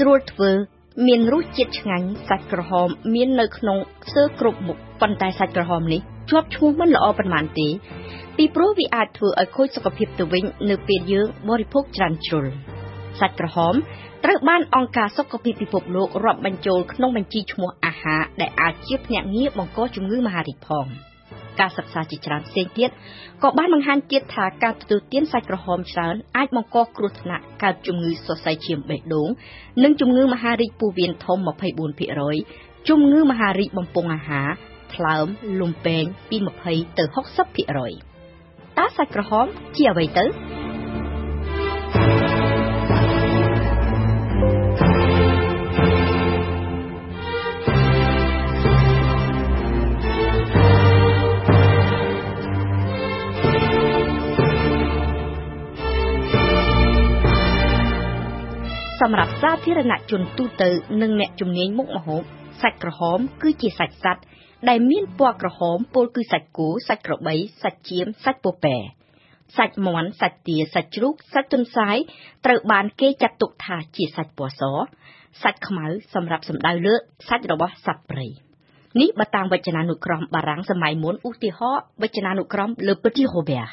ស្រួលធ្វើ មានរសជាតិឆ្ងាញ់សាច់ក្រហម មាននៅក្នុងស្ទើរគ្រប់មុខប៉ុន្តែសាច់ក្រហមនេះជាប់ឈ្មោះមិនល្អប៉ុន្មានទេ ពីព្រោះវាអាចធ្វើឲ្យខូចសុខភាពទៅវិញ នៅពេលយើងបរិភោគច្រើនជ្រុលសាច់ក្រហមត្រូវបានអង្គការសុខភាពពិភពលោករាប់បញ្ចូលក្នុងបញ្ជីឈ្មោះអាហារដែលអាចជាភ្នាក់ងារបង្កជំងឺមហារីកផង។ ការសិក្សាជាច្រើនផ្សេងទៀតក៏បានបង្ហាញទៀតថាការទទួលទានសាច់ក្រហមច្រើនអាចបង្កគ្រោះថ្នាក់កើតជំងឺសរសៃឈាមបេះដូងនិងជំងឺមហារីកពោះវៀនធំ24%ជំងឺមហារីកបំពង់អាហារថ្លើមលំពែងពី20ទៅ60%តើសាច់ក្រហមជាអ្វីទៅ សម្រាប់សាធារណជនទូទៅ និងអ្នកជំនាញមុខម្ហូបសាច់ក្រហម គឺជាសាច់សត្វដែលមានពណ៌ក្រហមពោលគឺសាច់គោសាច់ក្របីសាច់ចៀមសាច់ពពែសាច់មាន់សាច់ទាសាច់ជ្រូកសាច់ទន្សាយត្រូវបានគេចាត់ទុកថាជាសាច់ពណ៌សសាច់ខ្មៅសម្រាប់សម្ដៅលើសាច់របស់សត្វព្រៃ នេះបើតាមវចនានុក្រមបារាំងសម័យមុនឧទាហរណ៍វចនានុក្រម Le Petit Robert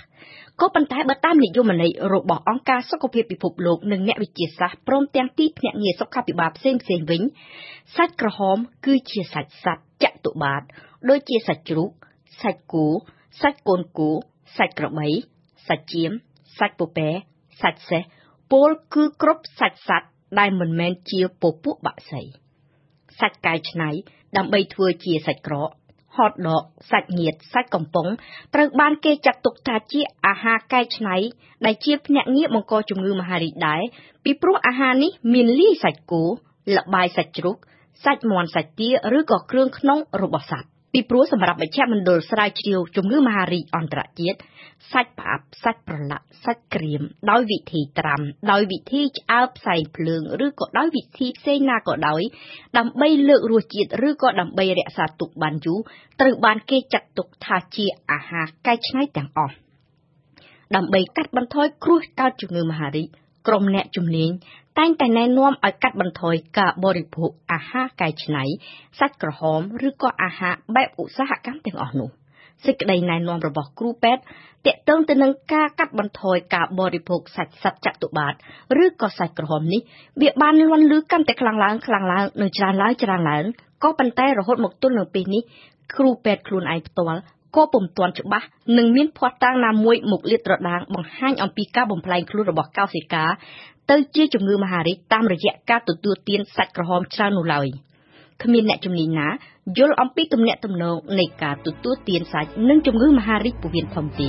ក៏ប៉ុន្តែបើតាមនិយមន័យរបស់អង្គការសុខភាពពិភពលោកនិងអ្នកវិទ្យាសាស្ត្រព្រមទាំងទីភ្នាក់ងារសុខាភិបាលផ្សេងៗវិញសាច់ក្រហមគឺជាសាច់សត្វចតុបាត ដូចជាសាច់ជ្រូកសាច់គោសាច់កូនគោសាច់ក្របីសាច់ចៀមសាច់ពពែសាច់សេះពោលគឺគ្រប់សាច់សត្វដែលមិនមែនជាពពួកបក្សីសាច់កែច្នៃដើម្បីធ្វើជាសាច់ក្រកហតដកសាច់ញាតសាច់កំប៉ុងត្រូវបានគេចាត់ទុកថាជាអាហារកែច្នៃដែលជាភ្នាក់ងារបង្កជំងឺមហារីកដែរពីព្រោះអាហារនេះមានលាយសាច់គោលបាយសាច់ជ្រូក សាច់មាន់សាច់ទាឬក៏គ្រឿងក្នុងរបស់សត្វ ពីព្រោះសម្រាប់មជ្ឈមណ្ឌលស្រាវជ្រាវជំងឺមហារីកអន្តរជាតិសាច់ផ្អាប់សាច់ប្រឡាក់សាច់ក្រៀមដោយវិធីត្រាំដោយវិធីឆ្អើរផ្សែងភ្លើងឬក៏ដោយវិធីផ្សេងណាក៏ដោយដើម្បីលើករសជាតិឬក៏ដើម្បីរក្សាទុកបានយូរត្រូវបានគេចាត់ទុកថាជាអាហារកែច្នៃទាំងអស់ដើម្បីកាត់បន្ថយគ្រោះកើតជំងឺមហារីក ក្រុមអ្នកជំនាញតែងតែណែនាំឲ្យកាត់បន្ថយការបរិភោគអាហារកែច្នៃ សាច់ក្រហមឬក៏អាហារបែបឧស្សាហកម្មទាំងអស់នោះសេចក្តីណែនាំរបស់គ្រូពេទ្យតាក់ទងទៅនឹងការកាត់បន្ថយការបរិភោគសាច់សត្វចតុបាទឬក៏សាច់ក្រហមនេះវាបានលន់លឺកាន់តែខ្លាំងឡើងខ្លាំងឡើងនិងច្រើនឡើងច្រើនឡើងក៏ប៉ុន្តែរហូតមកទល់នឹងពេលនេះគ្រូពេទ្យខ្លួនឯងផ្ទាល់ ក៏ពុំទាន់ច្បាស់និងមានភ័ស្តុតាងណាមួយមកលាតត្រដាងបង្ហាញអំពីការបំផ្លែងខ្លួនរបស់កោសិកាទៅជាជំងឺមហារីកតាមរយៈការទទួលទានសាច់ក្រហមច្រើននោះឡើយគ្មានអ្នកជំនាញណាយល់អំពីទំនាក់ទំនងនៃការទទួលទានសាច់និងជំងឺមហារីកពោះវៀនធំទេ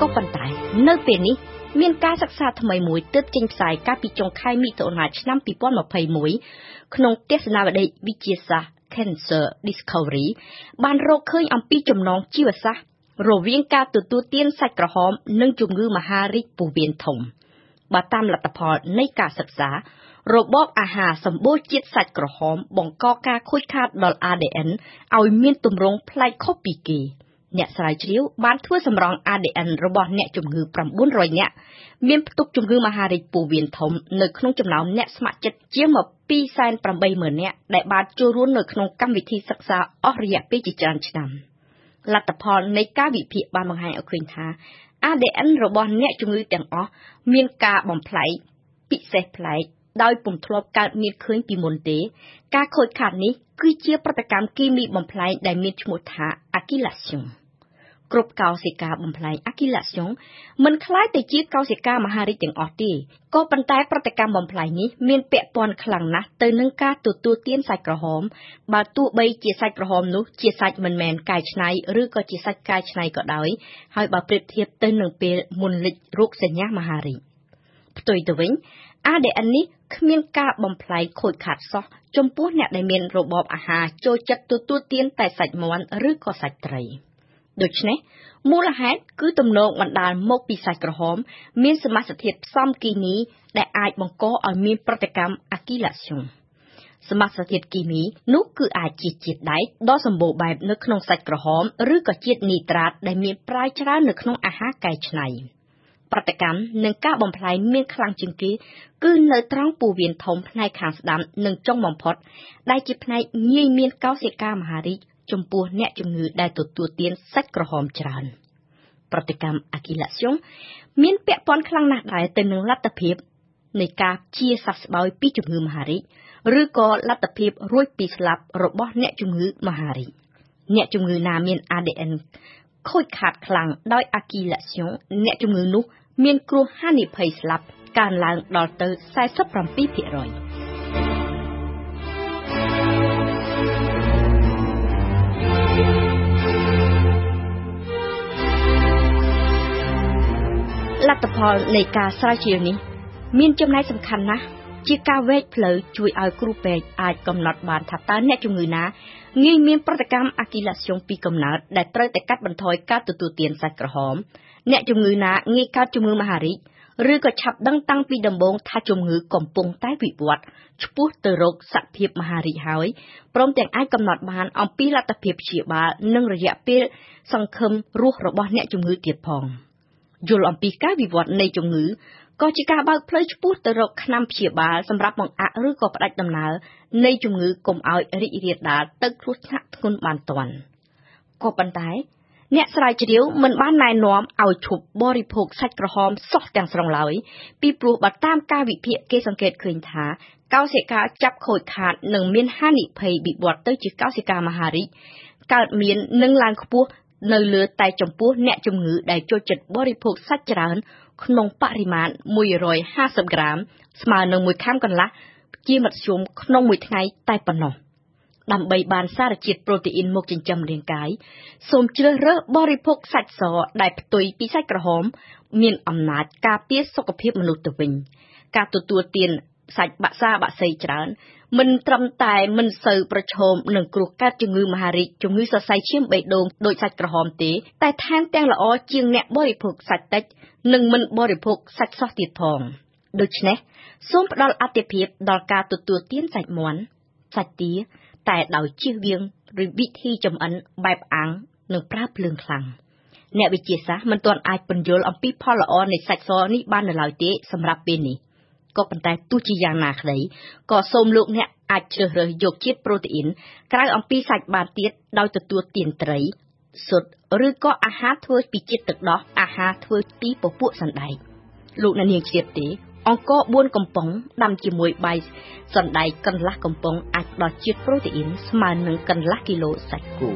ក៏ប៉ុន្តែនៅពេលនេះ មានការសិក្សាថ្មីមួយទើបចេញផ្សាយកាលពីចុងខែមិថុនាឆ្នាំ2021ក្នុងទស្សនាវដ្តីវិទ្យាសាស្ត្រ Cancer Discovery បានរកឃើញអំពីចំណងជីវសាស្ត្ររវាងការទទួលទានសាច់ក្រហម និងជំងឺមហារីកពោះវៀនធំបើតាមលទ្ធផលនៃការសិក្សា របបអាហារសម្បូរជាតិសាច់ក្រហម បង្កការខូចខាតដល់ ADN ឲ្យមានទម្រង់ប្លែកខុសពីគេ។ អ្នកស្រាវជ្រាវបានធ្វើសម្រង់ ADN របស់អ្នកជំងឺ900នាក់មានផ្ទុកជំងឺមហារីកពោះវៀនធំនៅក្នុងចំណោមអ្នកស្ម័គ្រចិត្តជាង280,000នាក់ដែលបានចូលរួមនៅក្នុងកម្មវិធីសិក្សាអស់រយៈពេលជាច្រើនឆ្នាំលទ្ធផលនៃការវិភាគបានបង្ហាញឲ្យឃើញថា ADN របស់អ្នកជំងឺទាំងអស់មានការបំប្លែកពិសេសប្លែកដោយពុំធ្លាប់កើតមានឃើញពីមុនទេ ការខូចខាតនេះគឺជាប្រតិកម្មគីមីបំប្លែងដែលមានឈ្មោះថា Acylation គ្រប់កោសិកាបំផ្លាញ Acylation មិនคล้ายទៅជាកោសិកាមហារីកទាំងអស់ទេក៏ប៉ុន្តែប្រតិកម្មបំផ្លាញនេះមានពាក់ព័ន្ធខ្លាំងណាស់ទៅនឹងការទទួលទានសាច់ក្រហមបើទោះបីជាសាច់ក្រហមនោះជាសាច់មិនមែនកែច្នៃឬក៏ជាសាច់កែច្នៃក៏ដោយហើយបើប្រៀបធៀបទៅនឹងពេលមុនលេចរោគសញ្ញាមហារីកផ្ទុយទៅវិញ ADN នេះគ្មានការបំផ្លាញខូចខាតសោះចំពោះអ្នកដែលមានរបបអាហារចូលចិត្តទទួលទានតែសាច់មាន់ឬក៏សាច់ត្រី។ ដូច្នេះមូលហេតុគឺទំនងបណ្ដាលមកពីសាច់ក្រហម មានសមាសធាតុផ្សំគីមីដែលអាចបង្កឲ្យមានប្រតិកម្មអាគីឡាស្យុងសមាសធាតុគីមីនោះគឺអាចជាជាតិដែកដ៏សម្បូរបែបនៅក្នុងសាច់ក្រហមឬក៏ជាតិនីត្រាតដែលមានប្រាយច្រើននៅក្នុងអាហារកែច្នៃប្រតិកម្មនិងការបំផ្លាញមានខ្លាំងជាងគេគឺនៅត្រង់ពោះវៀនធំផ្នែកខាងស្ដាំនិងចុងបំផុតដែលជាផ្នែកងាយមានកោសិកាមហារីក ចំពោះអ្នកជំងឺដែលទទួលទានសាច់ក្រហមច្រើនប្រតិកម្មអាគីឡាស្យុងមានពាក់ព័ន្ធខ្លាំងណាស់ដែរទៅនឹងលទ្ធភាពនៃការជាសះស្បើយពីជំងឺមហារីកឬក៏លទ្ធភាពរួចពីស្លាប់របស់អ្នកជំងឺមហារីកអ្នកជំងឺណាមាន ADN ខូចខាតខ្លាំងដោយអាគីឡាស្យុងអ្នកជំងឺនោះ មានគ្រោះហានិភ័យស្លាប់កើនឡើងដល់ទៅ47% លទ្ធផលនៃការស្រាវជ្រាវនេះ មានចំណែកសំខាន់ណាស់ជាការវែកផ្លូវជួយឲ្យគ្រូពេទ្យអាចកំណត់បានថាតើអ្នកជំងឺណាងាយមានប្រតិកម្មអាគីឡាស្យុងពីកំណើតដែលត្រូវតែកាត់បន្ថយការទទួលទានសាច់ក្រហម អ្នកជំងឺណាងាយកើតជំងឺមហារីកឬក៏ឆាប់ដឹងតាំងពីដំបូងថាជំងឺកំពុងតែវិវត្តឆ្ពោះទៅរកសភាពមហារីកហើយព្រមទាំងអាចកំណត់បានអំពីលទ្ធភាពព្យាបាលនិងរយៈពេលសង្ឃឹមរស់របស់អ្នកជំងឺទៀតផង យល់អំពីការវិវត្តនៃជំងឺក៏ជាការបើកផ្លូវឆ្ពោះទៅរកថ្នាំព្យាបាលសម្រាប់បង្អាក់ឬក៏ផ្ដាច់ដំណើរនៃជំងឺកុំឲ្យរីករាលដាលទៅគ្រោះថ្នាក់ធ្ងន់បានទាន់ក៏ប៉ុន្តែ អ្នកស្រាវជ្រាវមិនបានណែនាំឲ្យឈប់បរិភោគសាច់ក្រហមសោះទាំងស្រុងឡើយពីព្រោះបើតាមការវិភាគគេសង្កេតឃើញថាកោសិកាចាប់ខូចខាតនិងមានហានិភ័យវិវត្តទៅជាកោសិកាមហារីកកើតមាននិងឡើងខ្ពស់ នៅលើតែចំពោះអ្នកជំងឺដែលចូលចិត្តបរិភោគសាច់ច្រើន ក្នុងបរិមាណ150ក្រាម ស្មើនឹង1ខាំកន្លះជាមធ្យមក្នុងមួយថ្ងៃតែប៉ុណ្ណោះដើម្បីបានសារជាតិប្រូតេអ៊ីនមកចិញ្ចឹមរាងកាយសូមជ្រើសរើសបរិភោគសាច់សដែលផ្ទុយពីសាច់ក្រហម មានអំណាចការពារសុខភាពមនុស្សទៅវិញ ការទទួលទាន សាច់បាក់សាបាក់សីច្រើនមិនត្រឹមតែមិនសូវប្រឈមនឹងគ្រោះកាត់ជំងឺមហារីកជំងឺសរសៃឈាមបេះដូងដោយសាច់ក្រហមទេតែថែមទាំងល្អជាងអ្នកបរិភោគសាច់តិចនិងមិនបរិភោគសាច់សោះទៀតផងដូច្នេះសូមផ្ដល់អាទិភាពដល់ការទទួលទានសាច់មាន់សាច់ទា តែដោយជៀសវាងវិធីចម្អិនបែបអាំងនិងប្រើភ្លើងខ្លាំងអ្នកវិទ្យាសាស្ត្រមិនទាន់អាចពន្យល់អំពីផលល្អនៃសាច់សនេះបាននៅឡើយទេសម្រាប់ពេលនេះ ក៏ប៉ុន្តែទោះជាយ៉ាងណាក្តីក៏សូមលោកអ្នកអាចជ្រើសរើសយកជាតិប្រូតេអ៊ីនក្រៅអំពីសាច់បានទៀតដោយទទួលទានត្រីស៊ុតឬក៏អាហារធ្វើពីជាតិទឹកដោះអាហារធ្វើពីពពួកសណ្ដែកលោកអ្នកនាងជ្រាបទេអង្គ4កំប៉ុងដាំជាមួយបាយសណ្ដែកកន្លះកំប៉ុងអាចផ្ដល់ជាតិប្រូតេអ៊ីនស្មើនឹងកន្លះគីឡូសាច់គោ